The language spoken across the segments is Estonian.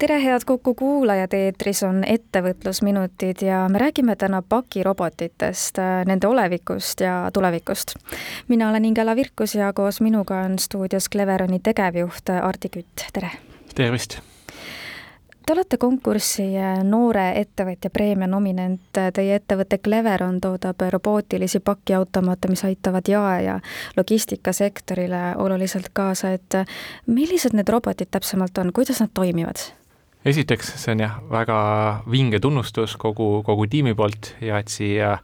tere, head Kuku kuulajad, eetris on ettevõtlusminutid ja me räägime täna pakirobotitest, nende olevikust ja tulevikust. mina olen Ingela Virkus ja koos minuga on stuudios Cleveroni tegevjuht Arti Kütt, tere! tervist! Te olete konkursi Noore ettevõtja preemia nominent, teie ettevõte Cleveron toodab robootilisi pakiautomaate, mis aitavad jae- ja logistikasektorile oluliselt kaasa, et millised need robotid täpsemalt on, kuidas nad toimivad? Esiteks, see on jah, väga vinge tunnustus kogu, kogu tiimi poolt ja et siia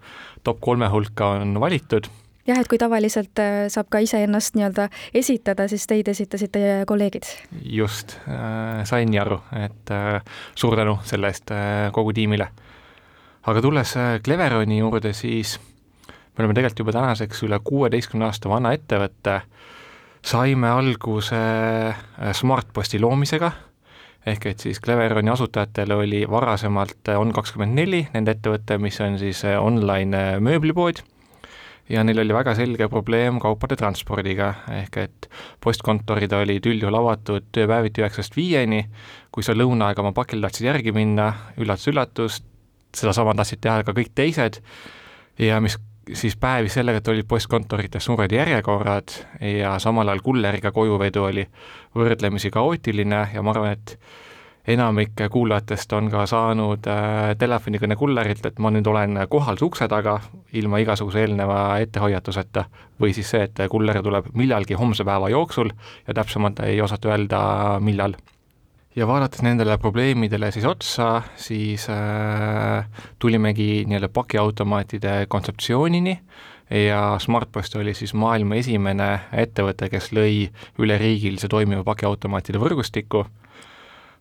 top kolme hulka on valitud. jah, et kui tavaliselt äh, saab ka iseennast nii-öelda esitada, siis teid esitasid teie kolleegid. just äh,, sain nii aru, et äh, suur tänu selle eest äh, kogu tiimile. aga tulles äh, Cleveroni juurde, siis me oleme tegelikult juba tänaseks üle kuueteistkümne aasta vana ettevõte, saime alguse äh, Smartposti loomisega ehk et siis Cleveroni asutajatel oli varasemalt äh, On24, nende ettevõte, mis on siis äh, online äh, mööblipood, ja neil oli väga selge probleem kaupade transpordiga, ehk et postkontorid olid üldjuhul avatud tööpäeviti üheksast viieni, kui sa lõuna aega oma pakil tahtsid järgi minna, üllatus-üllatus, sedasama tahtsid teha ka kõik teised, ja mis siis päevis sellega, et olid postkontorites suured järjekorrad ja samal ajal kulleriga kojuvedu oli võrdlemisi kaootiline ja ma arvan, et enamik kuulajatest on ka saanud äh, telefonikõne kullerilt, et ma nüüd olen kohal su ukse taga ilma igasuguse eelneva ettehoiatuseta või siis see, et kuller tuleb millalgi homse päeva jooksul ja täpsemalt ei osata öelda, millal ja vaadates nendele probleemidele siis otsa, siis äh, tulimegi nii-öelda pakiautomaatide kontseptsioonini ja Smartpost oli siis maailma esimene ettevõte, kes lõi üleriigilise toimiva pakiautomaatide võrgustiku.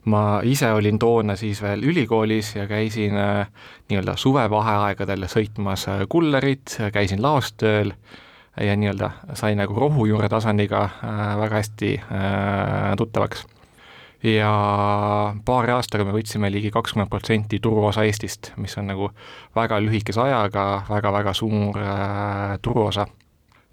ma ise olin toona siis veel ülikoolis ja käisin äh, nii-öelda suvevaheaegadel sõitmas äh, kullerit, käisin laostööl ja nii-öelda sain nagu rohujuure tasandiga äh, väga hästi äh, tuttavaks ja paari aastaga me võtsime ligi kakskümmend protsenti turuosa Eestist, mis on nagu väga lühikese ajaga väga-väga suur äh, turuosa.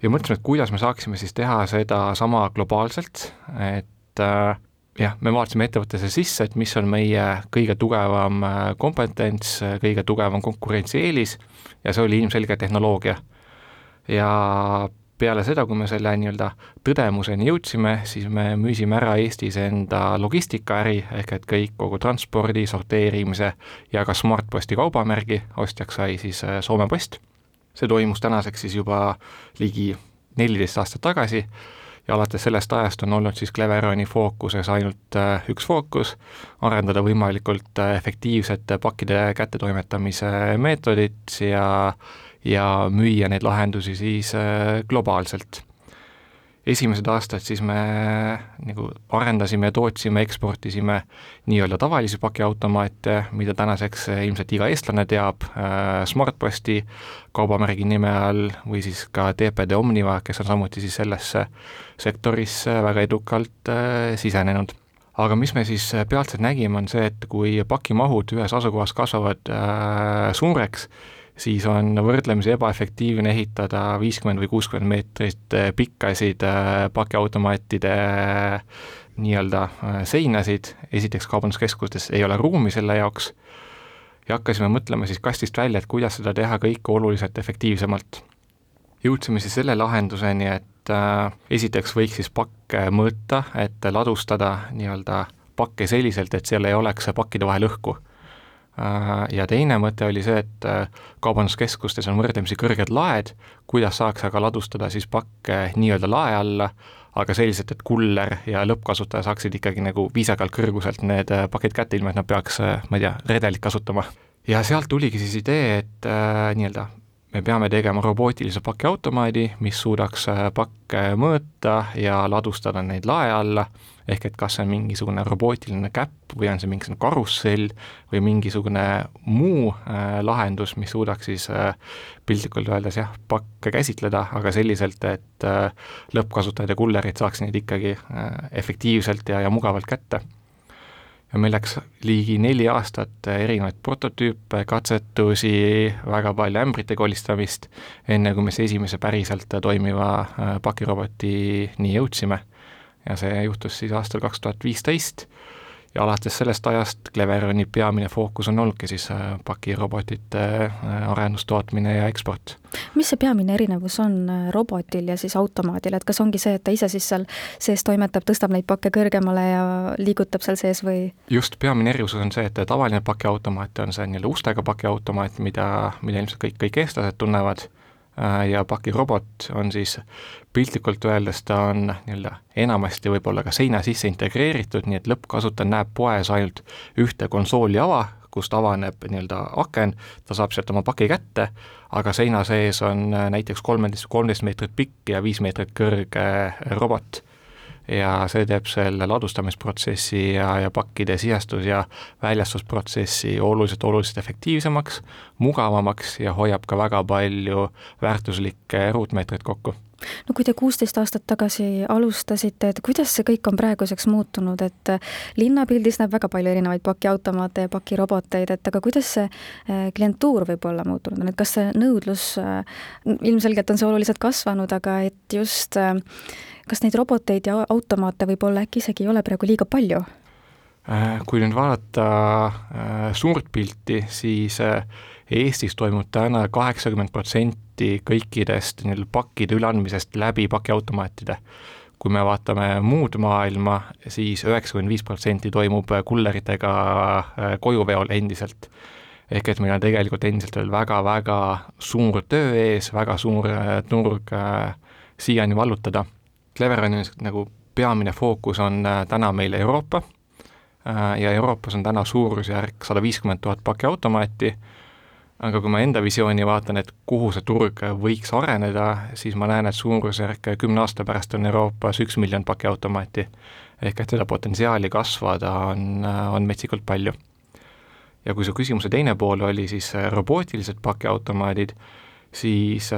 ja mõtlesime, et kuidas me saaksime siis teha seda sama globaalselt, et äh, jah, me vaatasime ettevõttesse sisse, et mis on meie kõige tugevam äh, kompetents, kõige tugevam konkurentsieelis ja see oli ilmselge tehnoloogia. ja peale seda, kui me selle nii-öelda tõdemuseni jõudsime, siis me müüsime ära Eestis enda logistikaäri, ehk et kõik, kogu transpordi, sorteerimise ja ka Smartposti kaubamärgi ostjaks sai siis äh, Soome Post. see toimus tänaseks siis juba ligi neliteist aastat tagasi ja alates sellest ajast on olnud siis Cleveroni fookuses ainult äh, üks fookus, arendada võimalikult äh, efektiivset pakkide kättetoimetamise meetodit ja ja müüa neid lahendusi siis äh, globaalselt. esimesed aastad siis me nagu arendasime tootsime, eksportisime nii-öelda tavalisi pakiautomaate, mida tänaseks ilmselt iga eestlane teab, äh, Smartposti kaubamärgi nime all või siis ka TPD Omniva, kes on samuti siis sellesse sektorisse väga edukalt äh, sisenenud aga mis me siis pealtselt nägime, on see, et kui pakimahud ühes asukohas kasvavad äh, suureks, siis on võrdlemisi ebaefektiivne ehitada viiskümmend või kuuskümmend meetrit äh, pikkasid äh, pakiautomaatide äh, nii-öelda seinasid, esiteks kaubanduskeskustes ei ole ruumi selle jaoks, ja hakkasime mõtlema siis kastist välja, et kuidas seda teha kõike oluliselt efektiivsemalt. jõudsime siis selle lahenduseni, et esiteks võiks siis pakke mõõta, et ladustada nii-öelda pakke selliselt, et seal ei oleks pakkide vahel õhku ja teine mõte oli see, et äh, kaubanduskeskustes on võrdlemisi kõrged laed, kuidas saaks aga ladustada siis pakke nii-öelda lae alla, aga selliselt, et kuller ja lõppkasutaja saaksid ikkagi nagu viisakalt kõrguselt need äh, pakid kätte, ilma et nad peaks, ma ei tea, redelit kasutama. ja sealt tuligi siis idee, et äh, nii-öelda me peame tegema robootilise pakiautomaadi, mis suudaks äh, pakke mõõta ja ladustada neid lae alla, ehk et kas see on mingisugune robootiline käpp või on see mingisugune karussell või mingisugune muu äh, lahendus, mis suudaks siis äh, piltlikult öeldes jah, pakke käsitleda, aga selliselt, et lõppkasutajad ja kullerid saaks neid ikkagi efektiivselt ja, ja mugavalt kätte läks ligi neli aastat erinevaid prototüüpe, katsetusi, väga palju ämbrite kolistamist, enne kui me siis esimese päriselt toimiva äh, pakirobotini jõudsime. ja see juhtus siis aastal kaks tuhat viisteist ja alates sellest ajast Cleveroni peamine fookus on olnudki siis äh, pakirobotite äh, arendus, tootmine ja eksport. mis see peamine erinevus on äh, robotil ja siis automaadil, et kas ongi see, et ta ise siis seal sees toimetab, tõstab neid pakke kõrgemale ja liigutab seal sees või? just, peamine erinevus on see, et tavaline pakiautomaat on see nii-öelda ustega pakiautomaat, mida, mida ilmselt kõik, kõik eestlased tunnevad ja pakirobot on siis piltlikult öeldes, ta on nii-öelda enamasti võib-olla ka seina sisse integreeritud, nii et lõppkasutaja näeb poes ainult ühte konsooli ava, kust avaneb nii-öelda aken, ta saab sealt oma paki kätte, aga seina sees on äh, näiteks kolmeteist, kolmteist meetrit pikk ja viis meetrit kõrge robot ja see teeb selle ladustamisprotsessi ja, ja pakkide sihastus- ja väljastusprotsessi oluliselt, oluliselt efektiivsemaks, mugavamaks ja hoiab ka väga palju väärtuslikke ruutmeetreid kokku. No kui te kuusteist aastat tagasi alustasite, et kuidas see kõik on praeguseks muutunud, et linnapildis näeb väga palju erinevaid pakiautomaate ja pakiroboteid, et aga kuidas see eh, klientuur võib olla muutunud, et kas see nõudlus, eh, ilmselgelt on see oluliselt kasvanud, aga et just äh, kas neid roboteid ja automaate võib-olla äkki isegi ei ole praegu liiga palju? Äh, kui nüüd vaadata äh, suurt pilti, siis äh, Eestis toimub täna kaheksakümmend protsenti kõikidest nii-öelda pakkide üleandmisest läbi pakiautomaatide. kui me vaatame muud maailma siis, siis üheksakümmend viis protsenti toimub kulleritega kojuveol endiselt. ehk et meil on tegelikult endiselt veel väga-väga suur töö ees, väga suur turg siiani vallutada Cleveroni nagu peamine fookus on äh, täna meil Euroopa äh, ja Euroopas on täna suurusjärk sada viiskümmend tuhat pakiautomaati, aga kui ma enda visiooni vaatan, et kuhu see turg võiks areneda, siis ma näen, et suurusjärk kümne aasta pärast on Euroopas üks miljon pakiautomaati. ehk et seda potentsiaali kasvada on, äh, on metsikult palju. ja kui su küsimuse teine pool oli siis robootilised pakiautomaadid, siis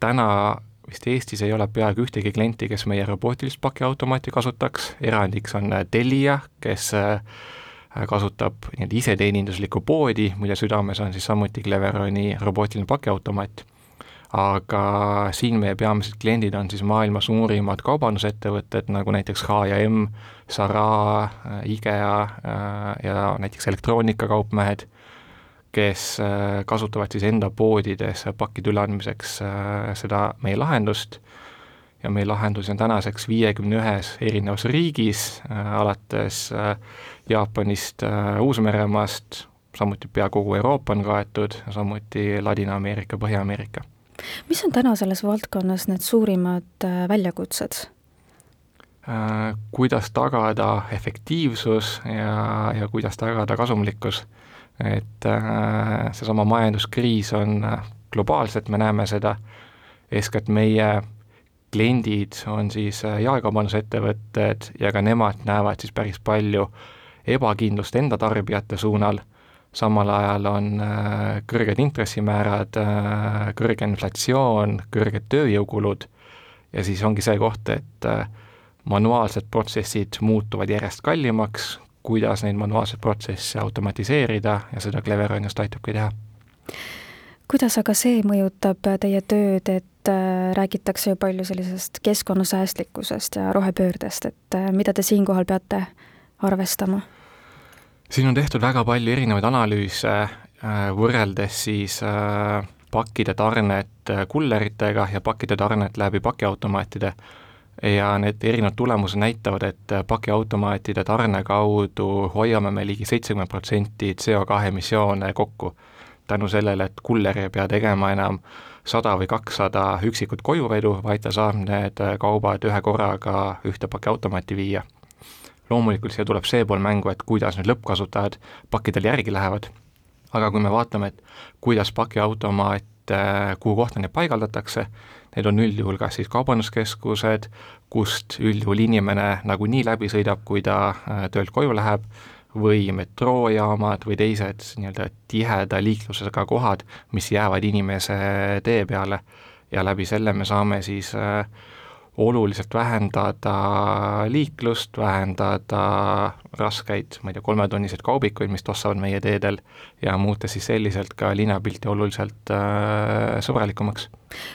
täna vist Eestis ei ole peaaegu ühtegi klienti, kes meie robootilist pakiautomaati kasutaks, erandiks on äh, Telia, kes äh, kasutab nii-öelda iseteeninduslikku poodi, mille südames on siis samuti Cleveroni robootiline pakiautomaat. aga siin meie peamised kliendid on siis maailma suurimad kaubandusettevõtted, nagu näiteks H&M, Zara, äh, IKEA ja näiteks elektroonikakaupmehed kes äh, kasutavad siis enda poodides pakkide üleandmiseks äh, seda meie lahendust ja meie lahendusi on tänaseks viiekümne ühes erinevas riigis, äh, alates Jaapanist, Uus-Meremaast, samuti pea kogu Euroopa on kaetud, samuti Ladina-Ameerika, Põhja-Ameerika. mis on täna selles valdkonnas need suurimad väljakutsed? Kuidas tagada efektiivsus ja, ja kuidas tagada kasumlikkus et äh, seesama majanduskriis on äh, globaalselt, me näeme seda, eeskätt meie kliendid on siis äh, jaekaubandusettevõtted ja ka nemad näevad siis päris palju ebakindlust enda tarbijate suunal, samal ajal on kõrged intressimäärad, kõrge inflatsioon, kõrged tööjõukulud ja siis ongi see koht, et manuaalsed protsessid muutuvad järjest kallimaks, kuidas neid manuaalseid protsesse automatiseerida ja seda Cleveron just aitabki teha. kuidas aga see mõjutab teie tööd, et äh, räägitakse ju palju sellisest keskkonnasäästlikkusest ja rohepöördest, et äh, mida te siinkohal peate arvestama? siin on tehtud väga palju erinevaid analüüse, äh, võrreldes siis pakkide tarnet kulleritega ja pakkide tarnet läbi pakiautomaatide ja need erinevad tulemused näitavad, et pakiautomaatide tarne kaudu hoiame me ligi seitsekümmend protsenti CO2 emissioone kokku. tänu sellele, et kuller ei pea tegema enam sada või kakssada üksikut kojuvedu, vaid ta saab need kaubad ühe korraga ühte pakiautomaati viia. loomulikult siia tuleb see pool mängu, et kuidas nüüd lõppkasutajad pakkidel järgi lähevad, aga kui me vaatame, et kuidas pakiautomaat kuhu kohta neid paigaldatakse, need on üldjuhul kas siis kaubanduskeskused, kust üldjuhul inimene nagunii läbi sõidab, kui ta äh, töölt koju läheb, või metroojaamad või teised nii-öelda tiheda liiklusega kohad, mis jäävad inimese tee peale. Ja läbi selle me saame siis äh, oluliselt vähendada liiklust, vähendada raskeid, ma ei tea, kolmetonniseid kaubikuid, mis tossavad meie teedel ja muuta siis selliselt ka linnapilti oluliselt äh, sõbralikumaks.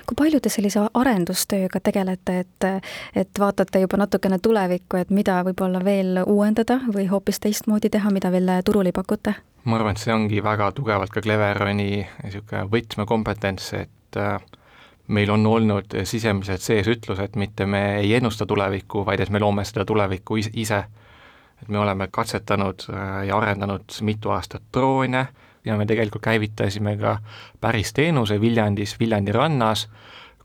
kui palju te sellise arendustööga tegelete, et, et vaatate juba natukene tulevikku, et mida võib-olla veel uuendada või hoopis teistmoodi teha, mida veel turul ei pakuta? ma arvan, et see ongi väga tugevalt ka Cleveroni niisugune võtmekompetents, et äh, meil on olnud sisemiselt sees ütlus, et mitte me ei ennusta tulevikku, vaid et me loome seda tulevikku ise. et me oleme katsetanud äh, ja arendanud mitu aastat droone ja me tegelikult käivitasime ka päris teenuse Viljandis, Viljandi rannas,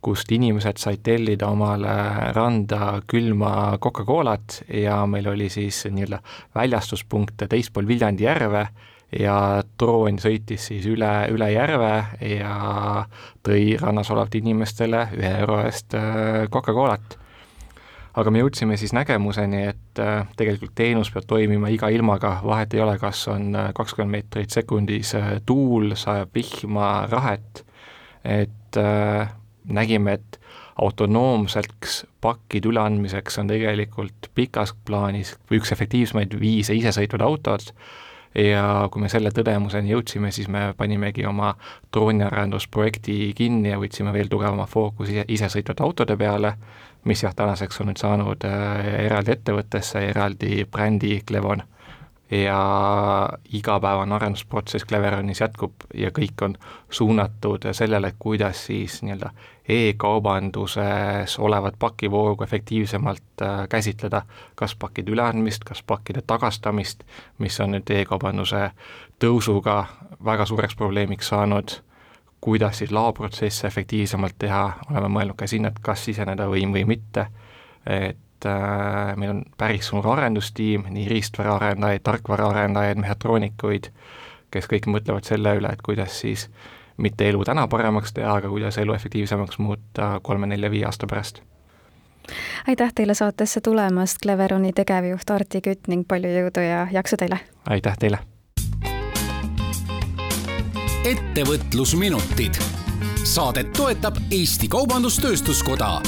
kust inimesed said tellida omale randa külma Coca-Colat ja meil oli siis nii-öelda väljastuspunkte teispool Viljandi järve ja droon sõitis siis üle, üle järve ja tõi rannas olevatele inimestele ühe euro eest äh, Coca-Colat. aga me jõudsime siis nägemuseni, et äh, tegelikult teenus peab toimima iga ilmaga, vahet ei ole, kas on äh, kakskümmend meetrit sekundis tuul, sajab vihma, rahet, et nägime, et autonoomseks pakkide üleandmiseks on tegelikult pikas plaanis üks efektiivsemaid viise isesõitvad autod, ja kui me selle tõdemuseni jõudsime, siis me panimegi oma drooniarendusprojekti kinni ja võtsime veel tugevama fookuse isesõitvate autode peale, mis jah, tänaseks on nüüd saanud äh, eraldi ettevõttesse, eraldi brändi Clevon ja igapäevane arendusprotsess Cleveronis jätkub ja kõik on suunatud sellele, kuidas siis nii-öelda e-kaubanduses olevat pakivoogu efektiivsemalt äh, käsitleda, kas pakkide üleandmist, kas pakkide tagastamist, mis on nüüd e-kaubanduse tõusuga väga suureks probleemiks saanud, kuidas siis laoprotsesse efektiivsemalt teha, oleme mõelnud ka sinna, et kas siseneda või, või mitte, et et äh, meil on päris suur arendustiim, nii riistvara-arendajaid, tarkvaraarendajaid, mehhatroonikuid, kes kõik mõtlevad selle üle, et kuidas siis mitte elu täna paremaks teha, aga kuidas elu efektiivsemaks muuta kolme-nelja-viie aasta pärast. aitäh teile saatesse tulemast, Cleveroni tegevjuht Arti Kütt ning palju jõudu ja jaksu teile! aitäh teile! ettevõtlusminutid. saadet toetab Eesti Kaubandus-Tööstuskoda